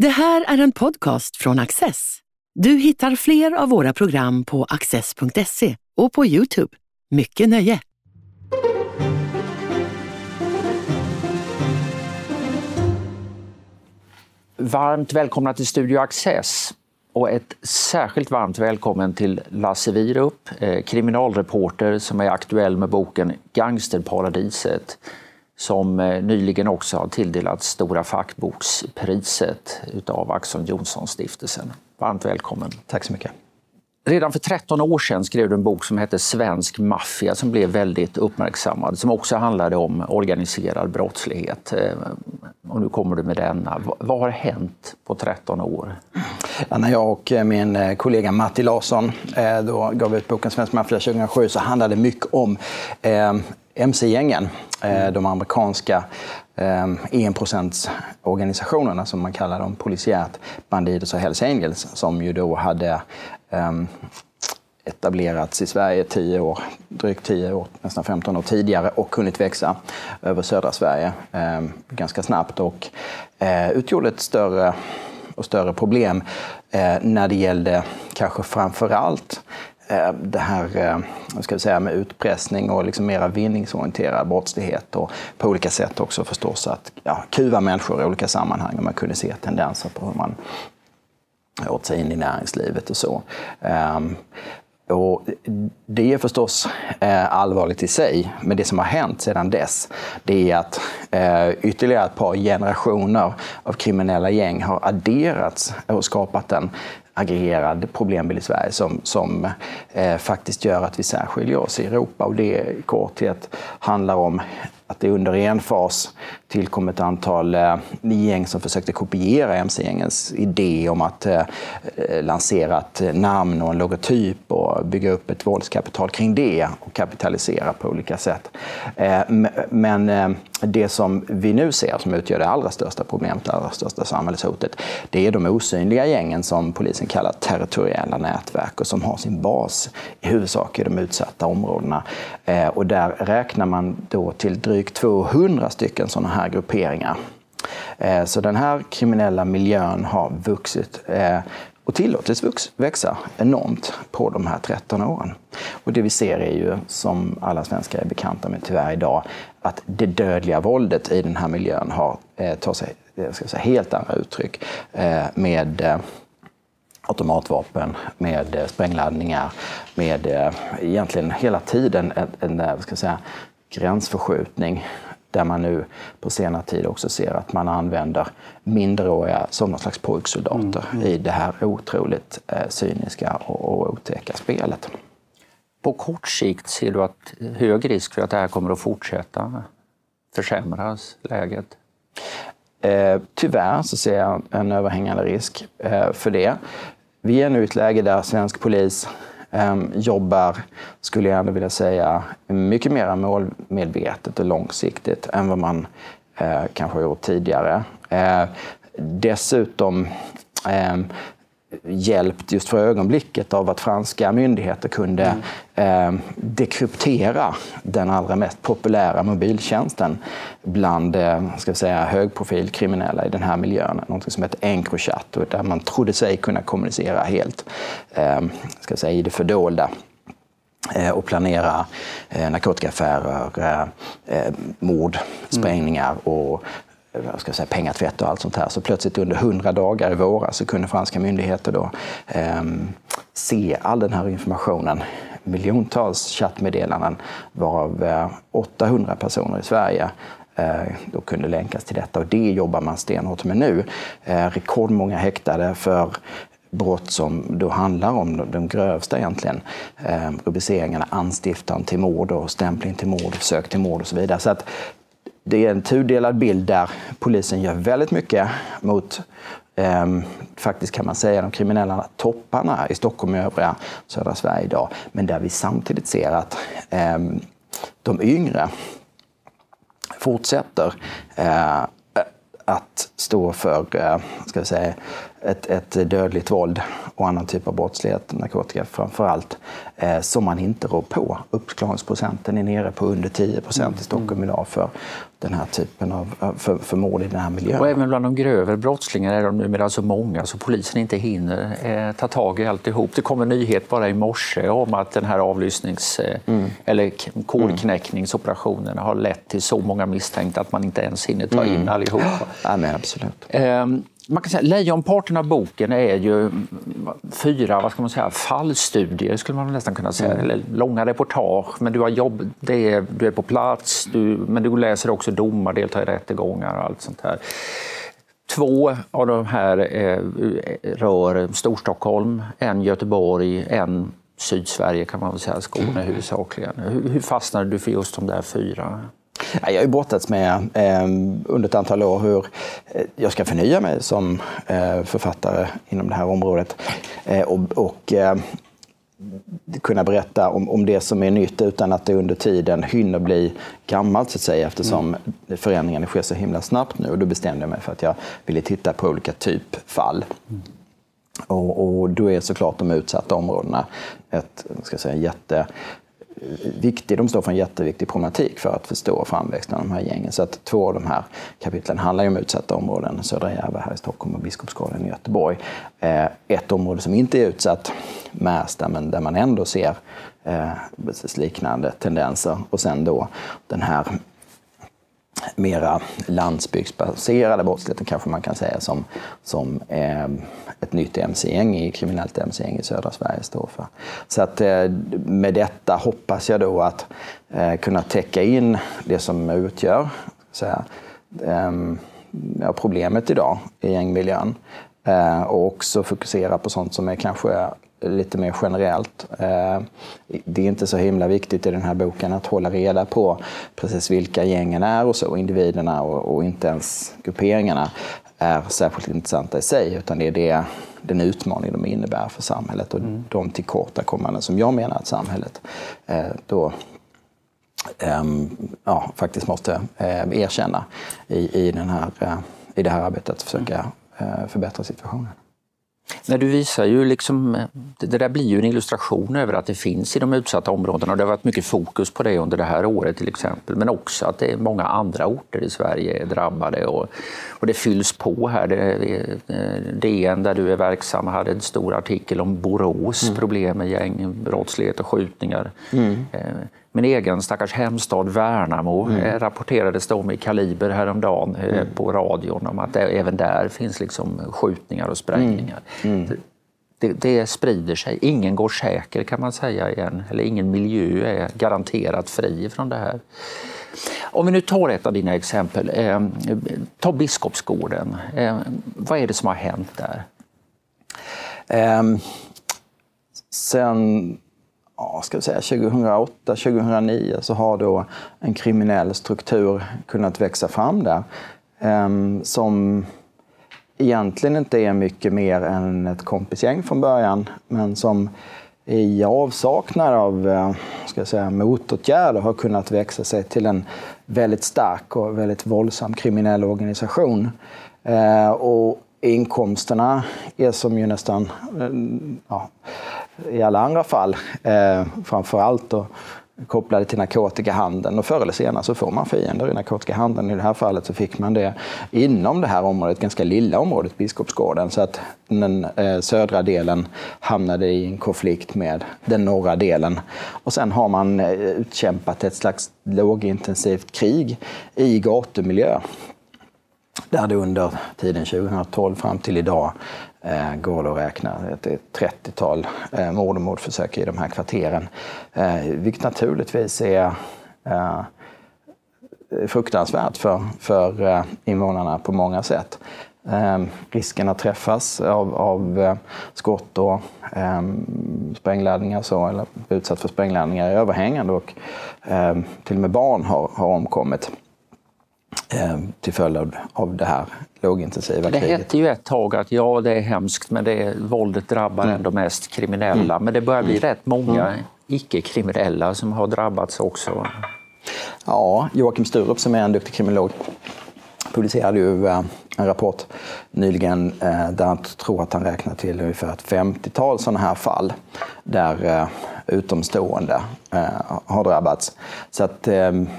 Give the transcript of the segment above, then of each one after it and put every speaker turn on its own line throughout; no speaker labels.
Det här är en podcast från Access. Du hittar fler av våra program på access.se och på Youtube. Mycket nöje!
Varmt välkomna till Studio Access och ett särskilt varmt välkommen till Lasse Wierup, eh, kriminalreporter som är aktuell med boken Gangsterparadiset som eh, nyligen också har tilldelats Stora fackbokspriset utav Axel Jonsson-stiftelsen. Varmt välkommen.
Tack så mycket.
Redan för 13 år sedan skrev du en bok som hette Svensk maffia som blev väldigt uppmärksammad, som också handlade om organiserad brottslighet. Eh, och nu kommer du med denna. Vad har hänt på 13 år?
Ja, när jag och eh, min kollega Matti Larsson då gav ut boken Svensk maffia 2007 så handlade det mycket om mc-gängen, mm. Eh, de amerikanska eh, enprocentsorganisationerna 1%-organisationerna som man kallar dem, polisiärt, Bandidos och Hells Angels, som ju då hade ehm, etablerats i Sverige 10 år, drygt 10 år, nästan 15 år tidigare och hunnit växa över södra Sverige eh, ganska snabbt och eh, utgjorde ett större och större problem eh, när det gällde kanske framför allt Eh, det här eh, vad ska vi säga, med utpressning och liksom mera vinningsorienterad brottslighet och på olika sätt också förstås att ja, kuva människor i olika sammanhang och man kunde se tendenser på hur man åt sig in i näringslivet och så. Ehm, och det är förstås eh, allvarligt i sig, men det som har hänt sedan dess det är att ytterligare ett par generationer av kriminella gäng har adderats och skapat en aggregerad problembild i Sverige som, som eh, faktiskt gör att vi särskiljer oss i Europa. Och det i korthet handlar om att det under en fas tillkom ett antal eh, gäng som försökte kopiera mc-gängens idé om att eh, eh, lansera ett namn och en logotyp och bygga upp ett våldskapital kring det och kapitalisera på olika sätt. Eh, men eh, det som vi nu ser som utgör det allra största problemet, det allra största samhällshotet, det är de osynliga gängen som polisen kallar territoriella nätverk och som har sin bas i huvudsak i de utsatta områdena. Eh, och där räknar man då till drygt drygt 200 stycken sådana här grupperingar. Eh, så den här kriminella miljön har vuxit eh, och tillåtits växa enormt på de här 13 åren. Och det vi ser är ju, som alla svenskar är bekanta med tyvärr idag, att det dödliga våldet i den här miljön har, eh, tar sig eh, ska säga, helt andra uttryck med automatvapen, med sprängladdningar, med egentligen hela tiden en, en ska säga, gränsförskjutning där man nu på senare tid också ser att man använder minderåriga som någon slags pojksoldater mm. i det här otroligt eh, cyniska och, och otäcka spelet.
På kort sikt ser du att hög risk för att det här kommer att fortsätta försämras, läget?
Eh, tyvärr så ser jag en överhängande risk eh, för det. Vi är nu i ett läge där svensk polis Ehm, jobbar, skulle jag ändå vilja säga, mycket mer målmedvetet och långsiktigt än vad man eh, kanske har gjort tidigare. Eh, dessutom ehm, hjälpt just för ögonblicket av att franska myndigheter kunde mm. eh, dekryptera den allra mest populära mobiltjänsten bland eh, ska säga, högprofilkriminella i den här miljön. Något som heter Encrochat, där man trodde sig kunna kommunicera helt eh, ska säga, i det fördolda eh, och planera eh, narkotikaaffärer, eh, eh, mord, sprängningar och vad ska jag säga, pengatvätt och allt sånt här. Så plötsligt under hundra dagar i våras så kunde franska myndigheter då eh, se all den här informationen. Miljontals chattmeddelanden varav eh, 800 personer i Sverige eh, då kunde länkas till detta och det jobbar man stenhårt med nu. Eh, rekordmånga häktade för brott som då handlar om de, de grövsta egentligen. Eh, rubriceringarna anstiftan till mord och stämpling till mord, försök till mord och så vidare. Så att det är en tudelad bild där polisen gör väldigt mycket mot eh, faktiskt kan man säga de kriminella topparna i Stockholm och övriga södra Sverige idag. Men där vi samtidigt ser att eh, de yngre fortsätter eh, att stå för eh, ska vi säga, ett, ett dödligt våld och annan typ av brottslighet, narkotika framför allt, eh, som man inte rår på. Uppklaringsprocenten är nere på under 10 procent i Stockholm idag för den här typen av för, för mord i den här miljön.
Och även bland de grövre brottslingarna är de numera så många så polisen inte hinner eh, ta tag i alltihop. Det kom en nyhet bara i morse om att den här avlyssnings eh, mm. eller kodknäckningsoperationerna har lett till så många misstänkta att man inte ens hinner ta in mm. allihopa.
Ja, men absolut.
Man kan säga, lejonparten av boken är ju fyra vad ska man säga, fallstudier, skulle man nästan kunna säga. Mm. Eller långa reportage, men du har jobb, det är, du är på plats, du, men du läser också domar, deltar i rättegångar och allt sånt här. Två av de här eh, rör Storstockholm, en Göteborg, en Sydsverige kan man väl säga, Skåne huvudsakligen. Hur, hur fastnade du för just de där fyra?
Jag har ju brottats med eh, under ett antal år hur eh, jag ska förnya mig som eh, författare inom det här området. Eh, och, kunna berätta om, om det som är nytt utan att det under tiden hinner bli gammalt så att säga eftersom mm. förändringarna sker så himla snabbt nu. Och då bestämde jag mig för att jag ville titta på olika typfall. Mm. Och, och, då är såklart de utsatta områdena ett ska säga, jätte viktig, de står för en jätteviktig problematik för att förstå framväxten av de här gängen. Så att två av de här kapitlen handlar om utsatta områden, Södra Järva här i Stockholm och Biskopsgården i Göteborg. Eh, ett område som inte är utsatt, Märsta, men där man ändå ser eh, liknande tendenser. Och sen då den här mera landsbygdsbaserade brottsligheten kanske man kan säga som, som eh, ett nytt mc-gäng, kriminellt mc-gäng i södra Sverige står för. Så att eh, med detta hoppas jag då att eh, kunna täcka in det som utgör så här, eh, ja, problemet idag i gängmiljön eh, och också fokusera på sånt som är kanske lite mer generellt. Eh, det är inte så himla viktigt i den här boken att hålla reda på precis vilka gängen är och så, individerna och, inte ens grupperingarna är särskilt intressanta i sig, utan det är det, den utmaning de innebär för samhället och mm. de tillkortakommanden som jag menar att samhället eh, då um, ja, faktiskt måste eh, erkänna i, i, den här, i det här arbetet att försöka eh, förbättra situationen.
Nej, du visar ju liksom, det där blir ju en illustration över att det finns i de utsatta områdena och det har varit mycket fokus på det under det här året till exempel. Men också att det är många andra orter i Sverige är drabbade och, och det fylls på här. Det, DN där du är verksam hade en stor artikel om Borås mm. problem med gängbrottslighet och skjutningar. Mm. Eh, min egen stackars hemstad Värnamo mm. Eh, rapporterades det om i Kaliber häromdagen eh, mm. på radion om att även där finns liksom skjutningar och sprängningar. Mm. mm. Det, det, sprider sig. Ingen går säker kan man säga igen, eller ingen miljö är garanterat fri från det här. Om vi nu tar ett av dina exempel, eh, ta Biskopsgården. Eh, vad är det som har hänt där?
Um, sen ja, ska vi säga 2008, 2009 så har då en kriminell struktur kunnat växa fram där. Um, som egentligen inte är mycket mer än ett kompisgäng från början, men som i avsaknad av eh, ska jag säga, motåtgärder har kunnat växa sig till en väldigt stark och väldigt våldsam kriminell organisation. Eh, och inkomsterna är som ju nästan eh, ja, i alla andra fall, eh, framför allt då, kopplade till narkotikahandeln. Och förr eller senare så får man fiender i narkotikahandeln. I det här fallet så fick man det inom det här området, ganska lilla området, Biskopsgården. Så att den eh, södra delen hamnade i en konflikt med den norra delen. Och sen har man eh, utkämpat ett slags lågintensivt krig i gatumiljö. Där det under tiden 2012 fram till idag Eh, går det att räkna ett, ett 30-tal eh, mord och mordförsök i de här kvarteren. Eh, vilket naturligtvis är eh, fruktansvärt för, för eh, invånarna på många sätt. Eh, risken att träffas av, av eh, skott och eh, sprängladdningar så, eller utsatt för sprängladdningar är överhängande och eh, till och med barn har, har omkommit. Eh, till följd av, av det här lågintensiva
kriget.
Det
hette ju ett tag att ja, det är hemskt, men det är, våldet drabbar mm. ändå mest kriminella. Mm. Men det börjar bli mm. rätt många mm. icke-kriminella som har drabbats också.
Ja, Joakim Sturup som är en duktig kriminolog publicerade ju eh, en rapport nyligen eh, där han tror att han räknar till ungefär ett 50-tal sådana här fall där eh, utomstående har drabbats. Så att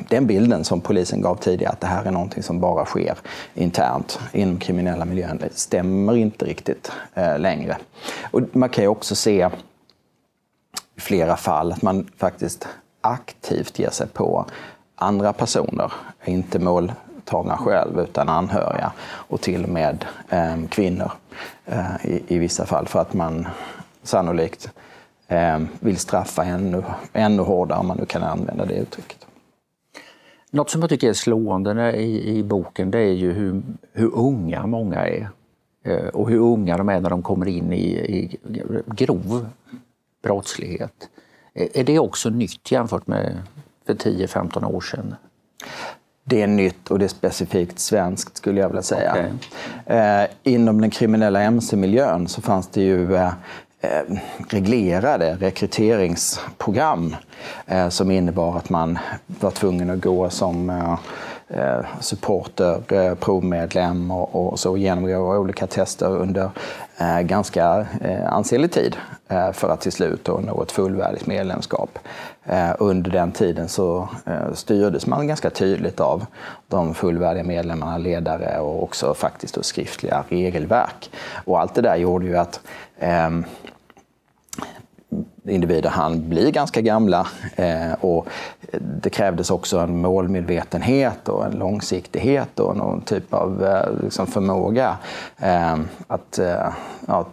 den bilden som polisen gav tidigare, att det här är någonting som bara sker internt inom kriminella miljön, det stämmer inte riktigt längre. Och man kan ju också se i flera fall att man faktiskt aktivt ger sig på andra personer, inte mål våldtagna själv utan anhöriga och till och med eh, kvinnor eh, i, i, vissa fall för att man sannolikt eh, vill straffa ännu, ännu hårdare om man nu kan använda det uttrycket.
Något som jag tycker är slående i, i boken det är ju hur, hur unga många är eh, och hur unga de är när de kommer in i, i grov brottslighet. Eh, är det också nytt jämfört med för 10-15 år sedan?
Det är nytt och det är specifikt svenskt skulle jag vilja säga. Okay. Eh, inom den kriminella mc-miljön så fanns det ju eh, eh, reglerade rekryteringsprogram eh, som innebar att man var tvungen att gå som eh, Eh, supporter, eh, provmedlem och, och så genomgår olika tester under eh, ganska eh, ansenlig tid eh, för att till slut nå ett fullvärdigt medlemskap. Eh, under den tiden så eh, styrdes man ganska tydligt av de fullvärdiga medlemmarna, ledare och också faktiskt då skriftliga regelverk. Och allt det där gjorde ju att ehm, individer han bli ganska gamla. Eh, och det krävdes också en målmedvetenhet och en långsiktighet och någon typ av eh, liksom förmåga eh, att, eh, ja,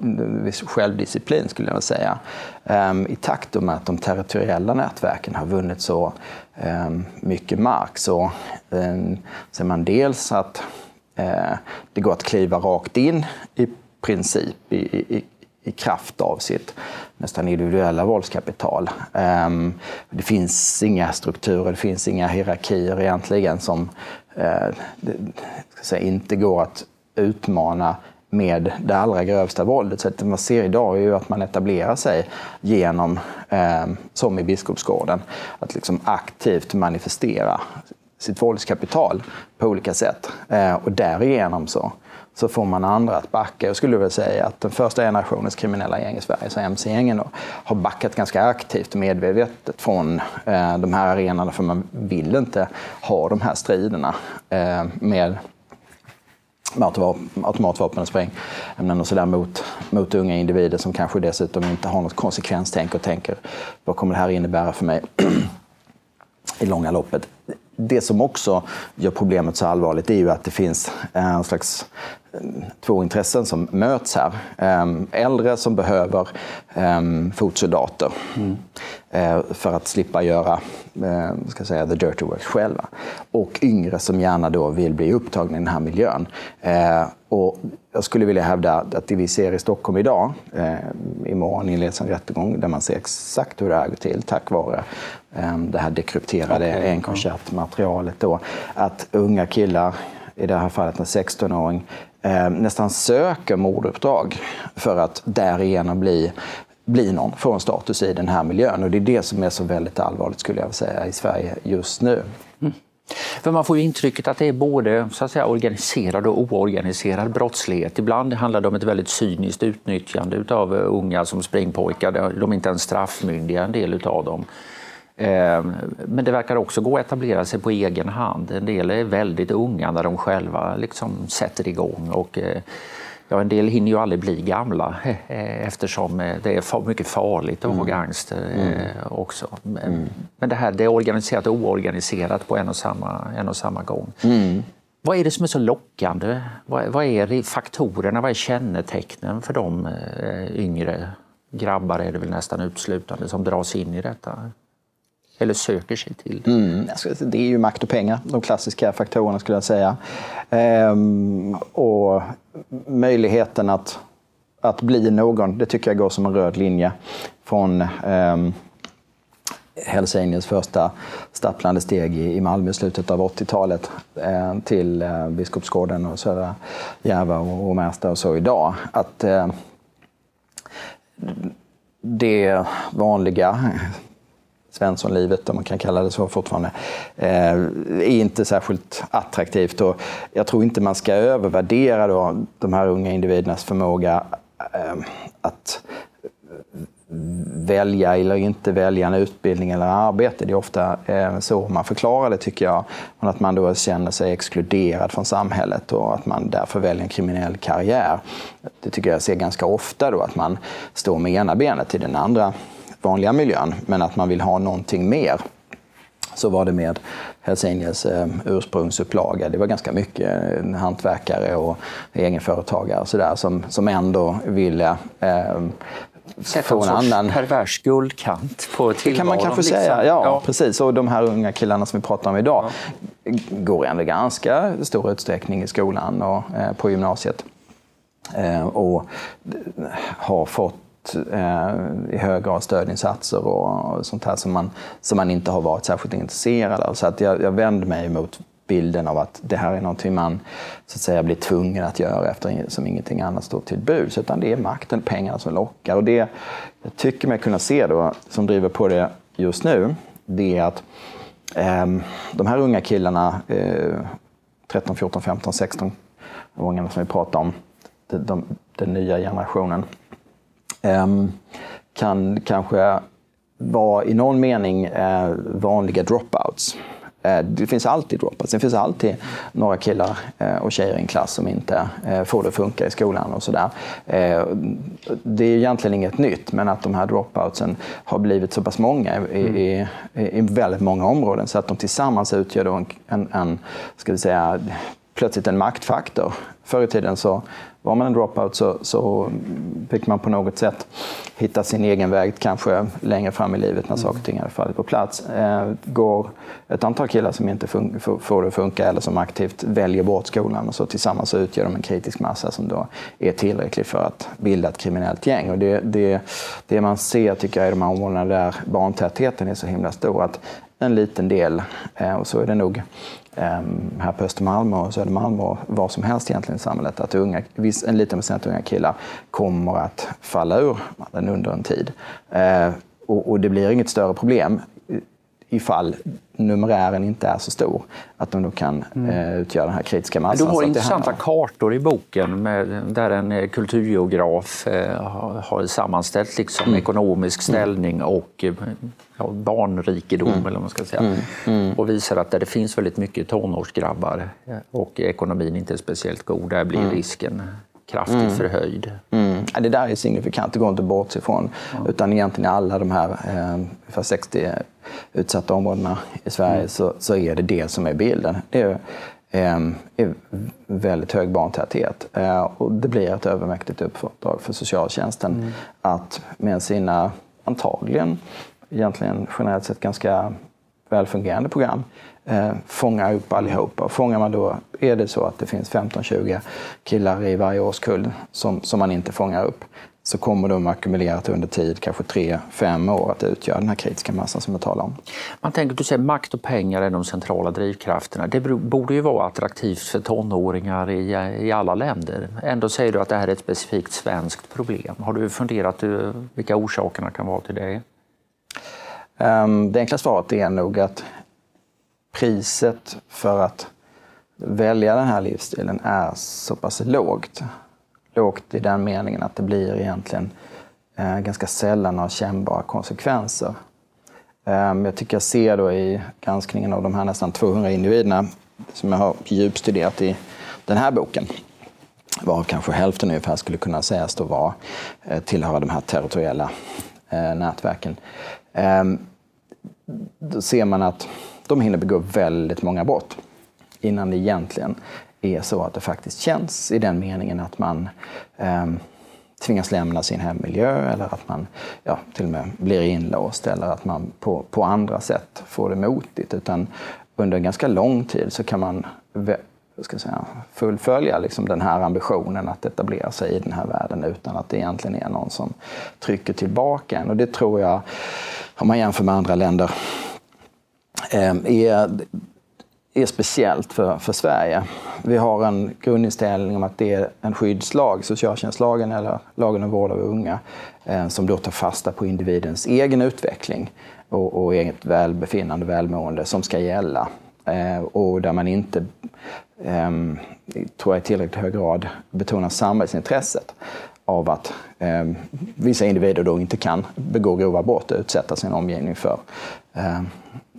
självdisciplin skulle jag vilja säga. Eh, I takt med att de territoriella nätverken har vunnit så eh, mycket mark så eh, ser man dels att eh, det går att kliva rakt in i princip i, i, i kraft av sitt nästan individuella våldskapital. Ehm, det finns inga strukturer, det finns inga hierarkier egentligen som eh, säga, inte går att utmana med det allra grövsta våldet. Så det man ser idag är ju att man etablerar sig genom, ehm, som i Biskopsgården, att liksom aktivt manifestera sitt våldskapital på olika sätt. Eh, och därigenom så så får man andra att backa. Jag skulle vilja säga att den första generationens kriminella gäng i Sverige, så mc-gängen, har backat ganska aktivt och medvetet från eh, de här arenorna för man vill inte ha de här striderna eh, med automatvapen och sprängämnen och sådär mot, mot unga individer som kanske dessutom inte har något konsekvenstänk och tänker vad kommer det här innebära för mig i långa loppet. Det som också gör problemet så allvarligt är ju att det finns en slags två intressen som möts här. Ehm, äldre som behöver fotsoldater mm. för att slippa göra ska säga, the dirty work själva. Och yngre som gärna då vill bli upptagna i den här miljön. Och jag skulle vilja hävda att det vi ser i Stockholm idag, imorgon inleds en rättegång där man ser exakt hur det här går till tack vare det här dekrypterade okay. Encrochat-materialet. Att unga killar i det här fallet en 16-åring, eh, nästan söker morduppdrag för att därigenom bli bli någon, få en status i den här miljön. Och det är det som är så väldigt allvarligt skulle jag säga i Sverige just nu.
För man får ju intrycket att det är både så att säga, organiserad och oorganiserad brottslighet. Ibland handlar det om ett väldigt cyniskt utnyttjande av eh, unga som springpojkar. De är inte ens straffmyndiga, en del av dem. Eh, men det verkar också gå att etablera sig på egen hand. En del är väldigt unga när de själva liksom sätter igång. Och, eh, ja, en del hinner ju aldrig bli gamla eh, eftersom eh, det är mycket farligt att mm. ha gangster mm. också. Mm. Men det här det är organiserat och oorganiserat på en och samma, en och samma gång. Mm. Vad är det som är så lockande? Vad, vad är faktorerna, vad är kännetecknen för de yngre grabbar är det väl nästan uteslutande som dras in i detta? Eller söker sig till det?
Mm, alltså, det är ju makt och pengar, de klassiska faktorerna skulle jag säga. Ehm, och möjligheten att, att bli någon, det tycker jag går som en röd linje från ehm, Hells Angels första stapplande steg i Malmö i slutet av 80-talet eh, till eh, Biskopsgården och Södra Järva och Märsta och så idag. Att eh, det vanliga Svenssonlivet, om man kan kalla det så fortfarande, eh, är inte särskilt attraktivt. Och jag tror inte man ska övervärdera då de här unga individernas förmåga eh, att välja eller inte välja en utbildning eller arbete. Det är ofta eh, så man förklarar det tycker jag. Men att man då känner sig exkluderad från samhället och att man därför väljer en kriminell karriär. Det tycker jag ser ganska ofta då att man står med ena benet i den andra vanliga miljön men att man vill ha någonting mer. Så var det med Hells Angels eh, ursprungsupplaga. Det var ganska mycket eh, hantverkare och egenföretagare och så där, som, som ändå ville eh,
Sätta en sorts annan... pervers guldkant på tillvaron.
Det kan man kanske liksom. säga, ja, ja, precis. Och de här unga killarna som vi pratar om idag ja. går ändå ganska stor utsträckning i skolan och eh, på gymnasiet. Eh, och har fått eh, i hög grad stödinsatser och sånt här som man, som man inte har varit särskilt intresserad av. Så att jag, jag vänder mig mot bilden av att det här är någonting man så att säga, blir tvungen att göra eftersom ingenting annat står till buds. Utan det är makten, pengarna som lockar. Och det jag tycker mig kunna se då, som driver på det just nu, det är att eh, de här unga killarna, eh, 13, 14, 15, 16 åringarna som vi pratar om, de, de, den nya generationen, kan kanske vara i någon mening eh, vanliga dropouts. Eh, det finns alltid dropouts. Det finns alltid några killar eh, och tjejer i en klass som inte får det att funka i skolan och sådär. Det är egentligen inget nytt, men att de här dropoutsen har blivit så pass många i, i, i väldigt många områden så att de tillsammans utgör en, en, en ska vi säga, plötsligt en maktfaktor. Förr i tiden så var man en dropout så, så fick man på något sätt hitta sin egen väg, kanske längre fram i livet när mm. saker och ting hade fallit på plats. Eh, går ett antal killar som inte får det att funka eller som aktivt väljer bort skolan och så tillsammans så utgör de en kritisk massa som då är tillräcklig för att bilda ett kriminellt gäng. Och det, det, det man ser tycker jag i de här områdena där barntätheten är så himla stor att en liten del, eh, och så är det nog Ehm, här på Östermalm och Södermalm och var som helst egentligen i samhället, att unga, en liten procent unga killar kommer att falla ur den under en tid. Ehm, och, det blir inget större problem ifall numerären inte är så stor, att de då kan mm. eh, utgöra den här kritiska massan.
Du har intressanta kartor i boken med, där en eh, kulturgeograf eh, har sammanställt liksom mm. ekonomisk mm. ställning och eh, ja, barnrikedom, mm. eller vad man ska säga. Mm. Mm. Och visar att där det finns väldigt mycket tonårsgrabbar och ekonomin inte är speciellt god, där blir risken kraftigt mm. förhöjd.
Mm. Ja, det där är signifikant, det går inte att bortse ifrån. Mm. Utan egentligen i alla de här eh, för 60 utsatta områdena i Sverige mm. så, så är det det som är bilden. Det är, eh, är väldigt hög barntäthet. Eh, och det blir ett övermäktigt uppdrag för socialtjänsten mm. att med sina antagligen egentligen generellt sett ganska välfungerande program eh, fånga upp allihopa. Och fångar man då, är det så att det finns 15-20 killar i varje årskull som, som man inte fångar upp, så kommer de ackumulerat under tid, kanske 3-5 år, att utgöra den här kritiska massan som jag talar om.
Man tänker, du säger makt och pengar är de centrala drivkrafterna. Det borde ju vara attraktivt för tonåringar i, i alla länder. Ändå säger du att det här är ett specifikt svenskt problem. Har du funderat eh, vilka orsakerna kan vara till det?
Ehm, det enkla svaret är nog att priset för att välja den här livsstilen är så pass lågt. Lågt i den meningen att det blir egentligen eh, ganska sällan några kännbara konsekvenser. Ehm, jag tycker jag ser då i granskningen av de här nästan 200 individerna som jag har djupstuderat i den här boken var kanske hälften ungefär skulle kunna sägas då vara, eh, tillhöra de här territoriella eh, nätverken. Ehm, då ser man att de hinner begå väldigt många brott innan det egentligen är så att det faktiskt känns i den meningen att man eh, tvingas lämna sin hemmiljö eller att man ja, till och med blir inlåst eller att man på, på andra sätt får det motigt. Utan under en ganska lång tid så kan man ska säga, fullfölja liksom den här ambitionen att etablera sig i den här världen utan att det egentligen är någon som trycker tillbaka en. Och det tror jag, om man jämför med andra länder, eh, är, är speciellt för, för Sverige. Vi har en grundinställning om att det är en skyddslag, socialtjänstlagen eller lagen om vård av unga, eh, som då tar fasta på individens egen utveckling. och, och eget välbefinnande och välmående som ska gälla. Eh, och där man inte, ehm, tror jag i tillräckligt hög grad, betonar samhällsintresset av att eh, vissa individer då inte kan begå grova brott och utsätta sin omgivning för, eh,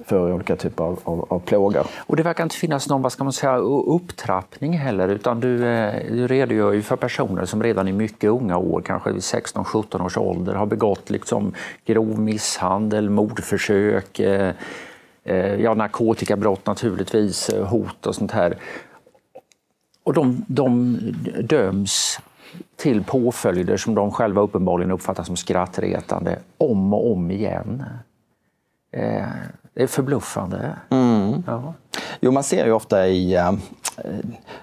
för olika typer av, av, av plågor.
Och det verkar inte finnas någon vad ska man säga, upptrappning heller, utan du, eh, du redogör ju för personer som redan i mycket unga år, kanske vid 16-17 års ålder, har begått liksom grov misshandel, mordförsök, eh, ja, narkotikabrott naturligtvis, hot och sånt här. Och de, de döms till påföljder som de själva uppenbarligen uppfattar som skrattretande om och om igen. Eh, det är förbluffande.
Mm. Ja. Jo, man ser ju ofta i äh,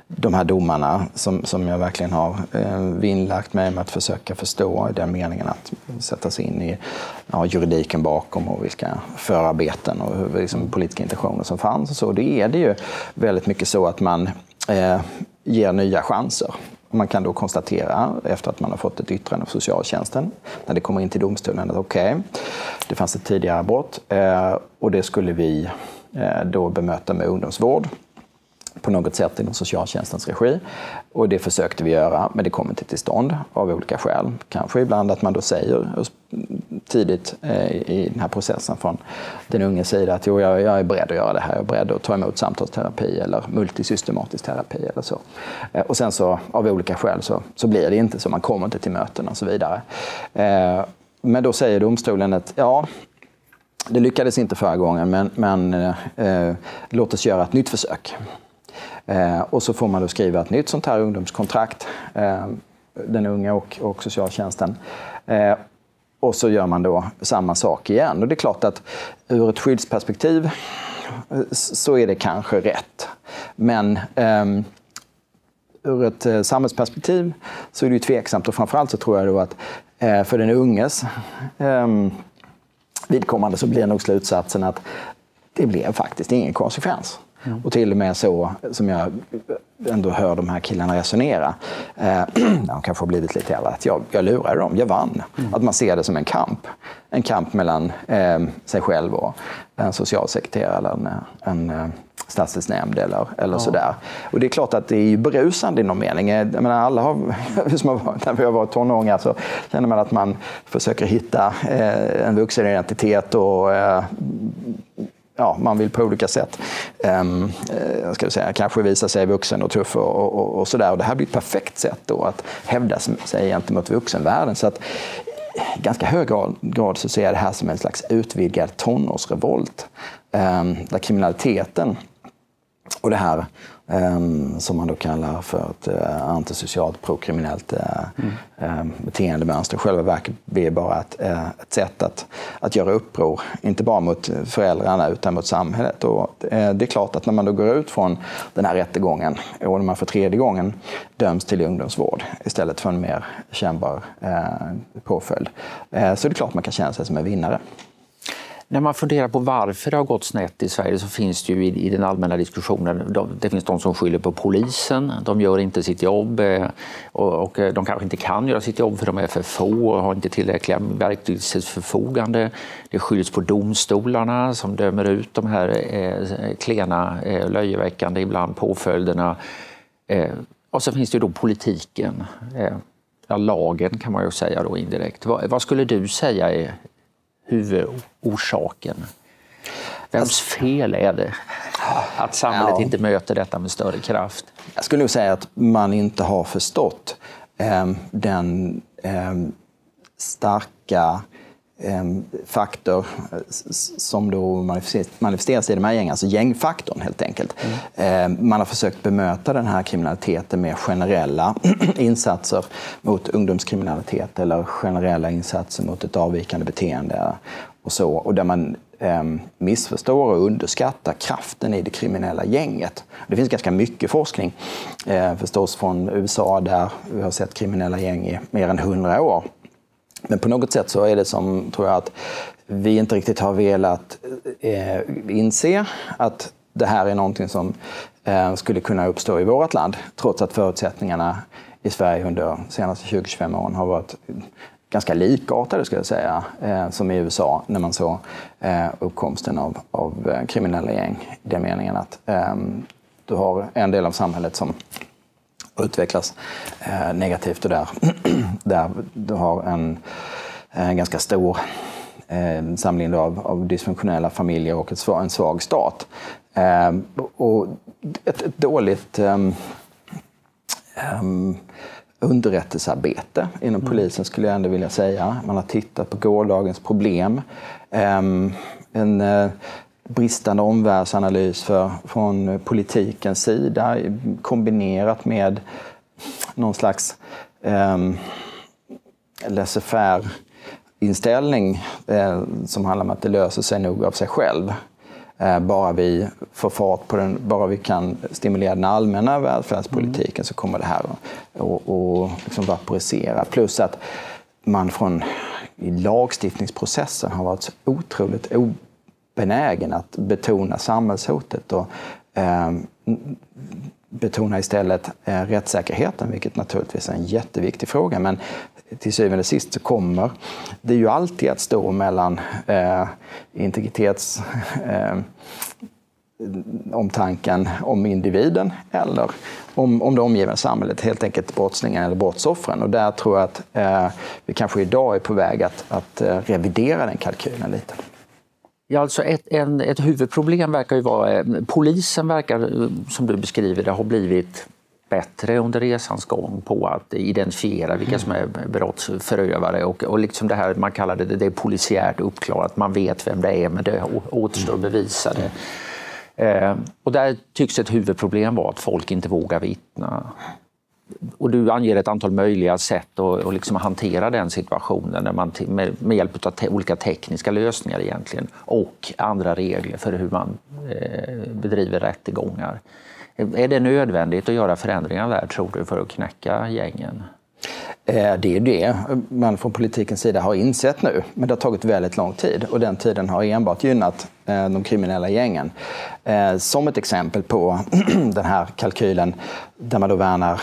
de här domarna som, som jag verkligen har eh, vinnlagt mig med att försöka förstå i den meningen att sätta sig in i ja, juridiken bakom och vilka förarbeten och liksom, politiska intentioner som fanns. Och så. Det är det ju väldigt mycket så att man eh, ger nya chanser. Man kan då konstatera, efter att man har fått ett yttrande av socialtjänsten, när det kommer in till domstolen, att okej, okay, det fanns ett tidigare brott eh, och det skulle vi eh, då bemöta med ungdomsvård på något sätt inom socialtjänstens regi. Och det försökte vi göra, men det kom inte till stånd av olika skäl. Kanske ibland att man då säger tidigt eh, i den här processen från den unge sida att jo, jag, jag är beredd att göra det här. Jag är beredd att ta emot samtalsterapi eller multisystematisk terapi eller så. Eh, och sen så av olika skäl så, så blir det inte så. Man kommer inte till möten och så vidare. Eh, men då säger domstolen att ja, det lyckades inte förra gången, men, men eh, låt oss göra ett nytt försök. Eh, och så får man då skriva ett nytt sånt här ungdomskontrakt, eh, den unga och, och socialtjänsten. Eh, och så gör man då samma sak igen. Och det är klart att ur ett skyddsperspektiv eh, så är det kanske rätt. Men ehm, ur ett eh, samhällsperspektiv så är det ju tveksamt och framförallt så tror jag då att eh, för den unges ehm, vidkommande så blir nog slutsatsen att det blev faktiskt ingen konsekvens. Mm. Och till och med så som jag ändå hör de här killarna resonera, eh, de kanske har blivit lite äldre, att jag, jag lurade dem, jag vann. Mm. Att man ser det som en kamp. En kamp mellan eh, sig själv och en socialsekreterare eller en, en eh, stadsdelsnämnd eller, eller ja. sådär. Och det är klart att det är berusande i någon mening. Jag menar, alla har, som har, när vi har varit tonåringar så känner man att man försöker hitta eh, en vuxenidentitet och eh, ja, man vill på olika sätt um, ska säga, kanske visa sig vuxen och tuff och, och, och sådär. Och det här blir ett perfekt sätt då att hävda sig gentemot vuxenvärlden. Så att, i ganska hög grad, så ser jag det här som en slags utvidgad tonårsrevolt. Um, där kriminaliteten och det här som man då kallar för ett uh, antisocialt prokriminellt uh, mm. um, beteendemönster. Själva verket blir bara ett, ett sätt att, att göra uppror, inte bara mot föräldrarna utan mot samhället. Och, det är klart att när man då går ut från den här rättegången och när man för tredje gången döms till ungdomsvård istället för en mer kännbar påföljd, så är det klart man kan känna sig som en vinnare.
När man funderar på varför det har gått snett i Sverige så finns det ju i, den allmänna diskussionen, det finns de som skyller på polisen, de gör inte sitt jobb eh, och, eh, de kanske inte kan göra sitt jobb för de är för få och har inte tillräckliga verktyg till förfogande. Det skylls på domstolarna som dömer ut de här eh, klena, eh, löjeväckande ibland påföljderna. Och så finns det ju då politiken. Ja, lagen kan man ju säga då indirekt. Vad, vad skulle du säga är huvudorsaken? Vems alltså- fel är det att samhället ja. inte möter detta med större kraft?
Jag skulle nog säga att man inte har förstått eh, den eh, starka Ehm, faktor eh, som då manifesteras i de här gängen, alltså gängfaktorn helt enkelt. Mm. Man har försökt bemöta den här kriminaliteten med generella insatser mot ungdomskriminalitet eller generella insatser mot ett avvikande beteende och så. Och där man ehm, missförstår och underskattar kraften i det kriminella gänget. Det finns ganska mycket forskning eh, förstås från USA där vi har sett kriminella gäng i mer än hundra år men på något sätt så är det som, tror jag, att vi inte riktigt har velat eh, inse att det här är någonting som eh, skulle kunna uppstå i vårt land, trots att förutsättningarna i Sverige under de senaste 20-25 åren har varit ganska likartade, skulle jag säga, eh, som i USA när man såg eh, uppkomsten av, av eh, kriminella gäng. I den meningen att eh, du har en del av samhället som utvecklas eh, negativt och där, där du har en, en ganska stor eh, samling av, av dysfunktionella familjer och ett, en svag stat. Eh, och ett, ett dåligt um, um, underrättelsearbete inom mm. polisen skulle jag ändå vilja säga. Man har tittat på gårdagens problem. Um, en uh, bristande omvärldsanalys för, från politikens sida kombinerat med någon slags um, laissez-faire inställning eh, som handlar om att det löser sig nog av sig själv. Eh, bara vi får fart på den, bara vi kan stimulera den allmänna välfärdspolitiken mm. så kommer det här att liksom vaporisera. Plus att man från i lagstiftningsprocessen har varit så otroligt benägen att betona samhällshotet och eh, betona istället eh, rättssäkerheten, vilket naturligtvis är en jätteviktig fråga. Men till syvende och sist så kommer det ju alltid att stå mellan eh, integritets eh, omtanken om individen eller om, om det omgivande samhället, helt enkelt brottslingen eller brottsoffren. Och där tror jag att eh, vi kanske idag är på väg att, att eh, revidera den kalkylen lite.
Ja, alltså ett, en, ett huvudproblem verkar ju vara, eh, polisen verkar som du beskriver det ha blivit bättre under resans gång på att identifiera vilka som är brottsförövare och, och liksom det här man kallar det, det är polisiärt uppklarat, man vet vem det är men det återstår att bevisa det. Eh, och där tycks ett huvudproblem vara att folk inte vågar vittna. Och du anger ett antal möjliga sätt att, att liksom hantera den situationen när man med, med hjälp av te, olika tekniska lösningar egentligen och andra regler för hur man eh, bedriver rättegångar. Är det nödvändigt att göra förändringar där, tror du, för att knäcka gängen?
Eh, det är det man från politikens sida har insett nu, men det har tagit väldigt lång tid och den tiden har enbart gynnat de kriminella gängen. Eh, som ett exempel på den här kalkylen där man då värnar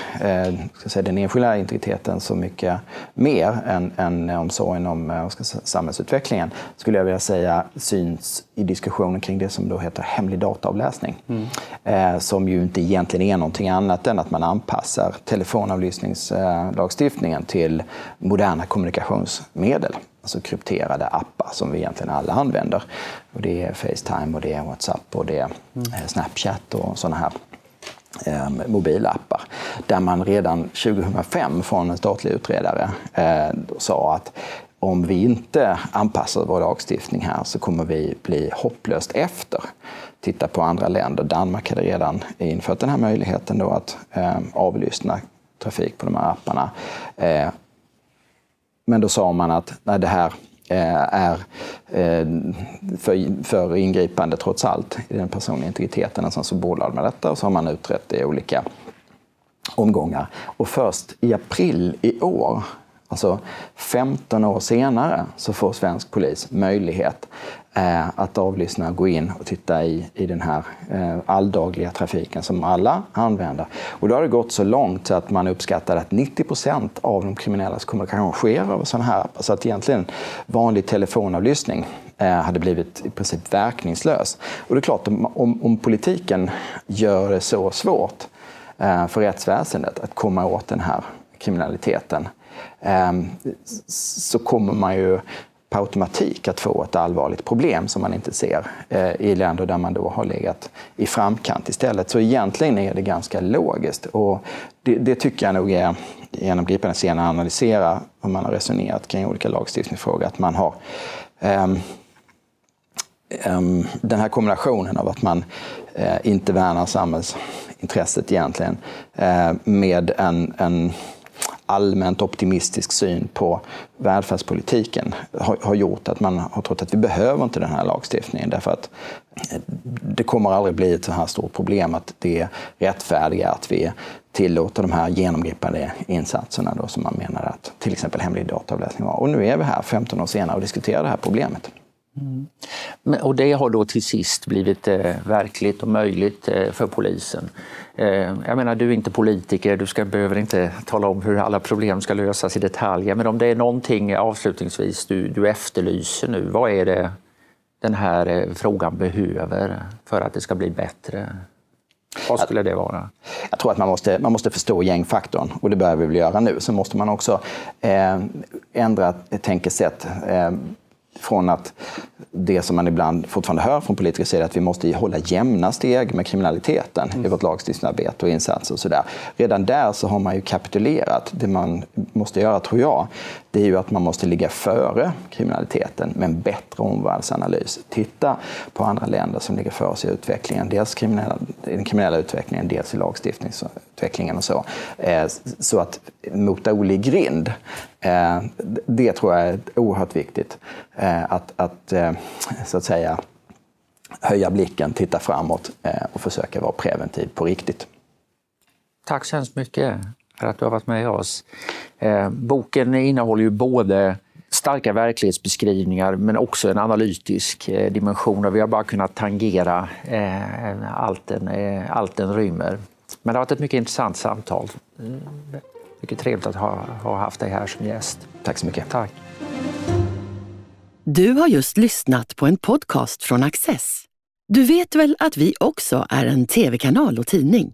ska säga, den enskilda integriteten så mycket mer än, än omsorgen om ska säga, samhällsutvecklingen, skulle jag vilja säga syns i diskussionen kring det som då heter hemlig dataavläsning. Mm. Som ju inte egentligen är någonting annat än att man anpassar telefonavlyssningslagstiftningen till moderna kommunikationsmedel. Alltså krypterade appar som vi egentligen alla använder. Och det är Facetime, och det är Whatsapp och det är mm. Snapchat och sådana här eh, mobilappar. Där man redan 2005 från en statlig utredare eh, sa att om vi inte anpassar vår lagstiftning här så kommer vi bli hopplöst efter. Titta på andra länder. Danmark hade redan infört den här möjligheten då att eh, avlyssna trafik på de här apparna. Eh, men då sa man att nej, det här eh, är eh, för, för ingripande trots allt i den personliga integriteten. Alltså så bordlade man detta och så har man utrett det i olika omgångar. Och först i april i år Alltså 15 år senare så får svensk polis möjlighet eh, att avlyssna, gå in och titta i, i den här eh, alldagliga trafiken som alla använder. Och då har det gått så långt så att man uppskattar att 90 procent av de kriminellas kommunikation sker över sådana här appar. Så att egentligen vanlig telefonavlyssning eh, hade blivit i princip verkningslös. Och det är klart, om, om, om politiken gör det så svårt eh, för rättsväsendet att komma åt den här kriminaliteten Ehm, så kommer man ju per automatik att få ett allvarligt problem som man inte ser eh, i länder där man då har legat i framkant istället. Så egentligen är det ganska logiskt och det, det tycker jag nog är genomgripande sen att analysera hur man har resonerat kring olika lagstiftningsfrågor. Att man har um, um, den här kombinationen av att man uh, inte värnar samhällsintresset egentligen uh, med en, en allmänt optimistisk syn på välfärdspolitiken har, har, gjort att man har trott att vi behöver inte den här lagstiftningen därför att eh, det kommer aldrig bli ett så här stort problem att det är rättfärdiga att vi tillåter de här genomgripande insatserna då, som man menar att till exempel hemlig dataavläsning var. Och nu är vi här 15 år senare och diskuterar det här problemet.
Mm. Och det har då till sist blivit eh, verkligt och möjligt eh, för polisen. Eh, jag menar, du är inte politiker, du ska, behöver inte tala om hur alla problem ska lösas i detalj. Men om det är någonting avslutningsvis du, du efterlyser nu, vad är det den här eh, frågan behöver för att det ska bli bättre? Vad skulle det vara?
Jag tror att man måste, man måste förstå gängfaktorn och det börjar vi väl göra nu. Sen måste man också eh, ändra tänkesätt. Eh, från att det som man ibland fortfarande hör från politiker säger att vi måste hålla jämna steg med kriminaliteten mm. i vårt lagstiftningsarbete och insatser och sådär. Redan där så har man ju kapitulerat. Det man måste göra, tror jag, det är ju att man måste ligga före kriminaliteten med en bättre omvärldsanalys. Titta på andra länder som ligger före oss i utvecklingen. Dels kriminella, i den kriminella utvecklingen, dels i lagstiftningsutvecklingen och så. Eh, så att mota Olle i grind, eh, det tror jag är oerhört viktigt. Eh, att, att så att säga höja blicken, titta framåt och försöka vara preventiv på riktigt.
Tack så hemskt mycket för att du har varit med oss. Eh, boken innehåller ju både starka verklighetsbeskrivningar men också en analytisk eh, dimension och vi har bara kunnat tangera eh, allt, den, eh, allt den rymmer. Men det har varit ett mycket intressant samtal. Mm, mycket trevligt att ha, ha haft dig här som gäst.
Tack så mycket.
Tack.
Du har just lyssnat på en podcast från Access. Du vet väl att vi också är en tv-kanal och tidning?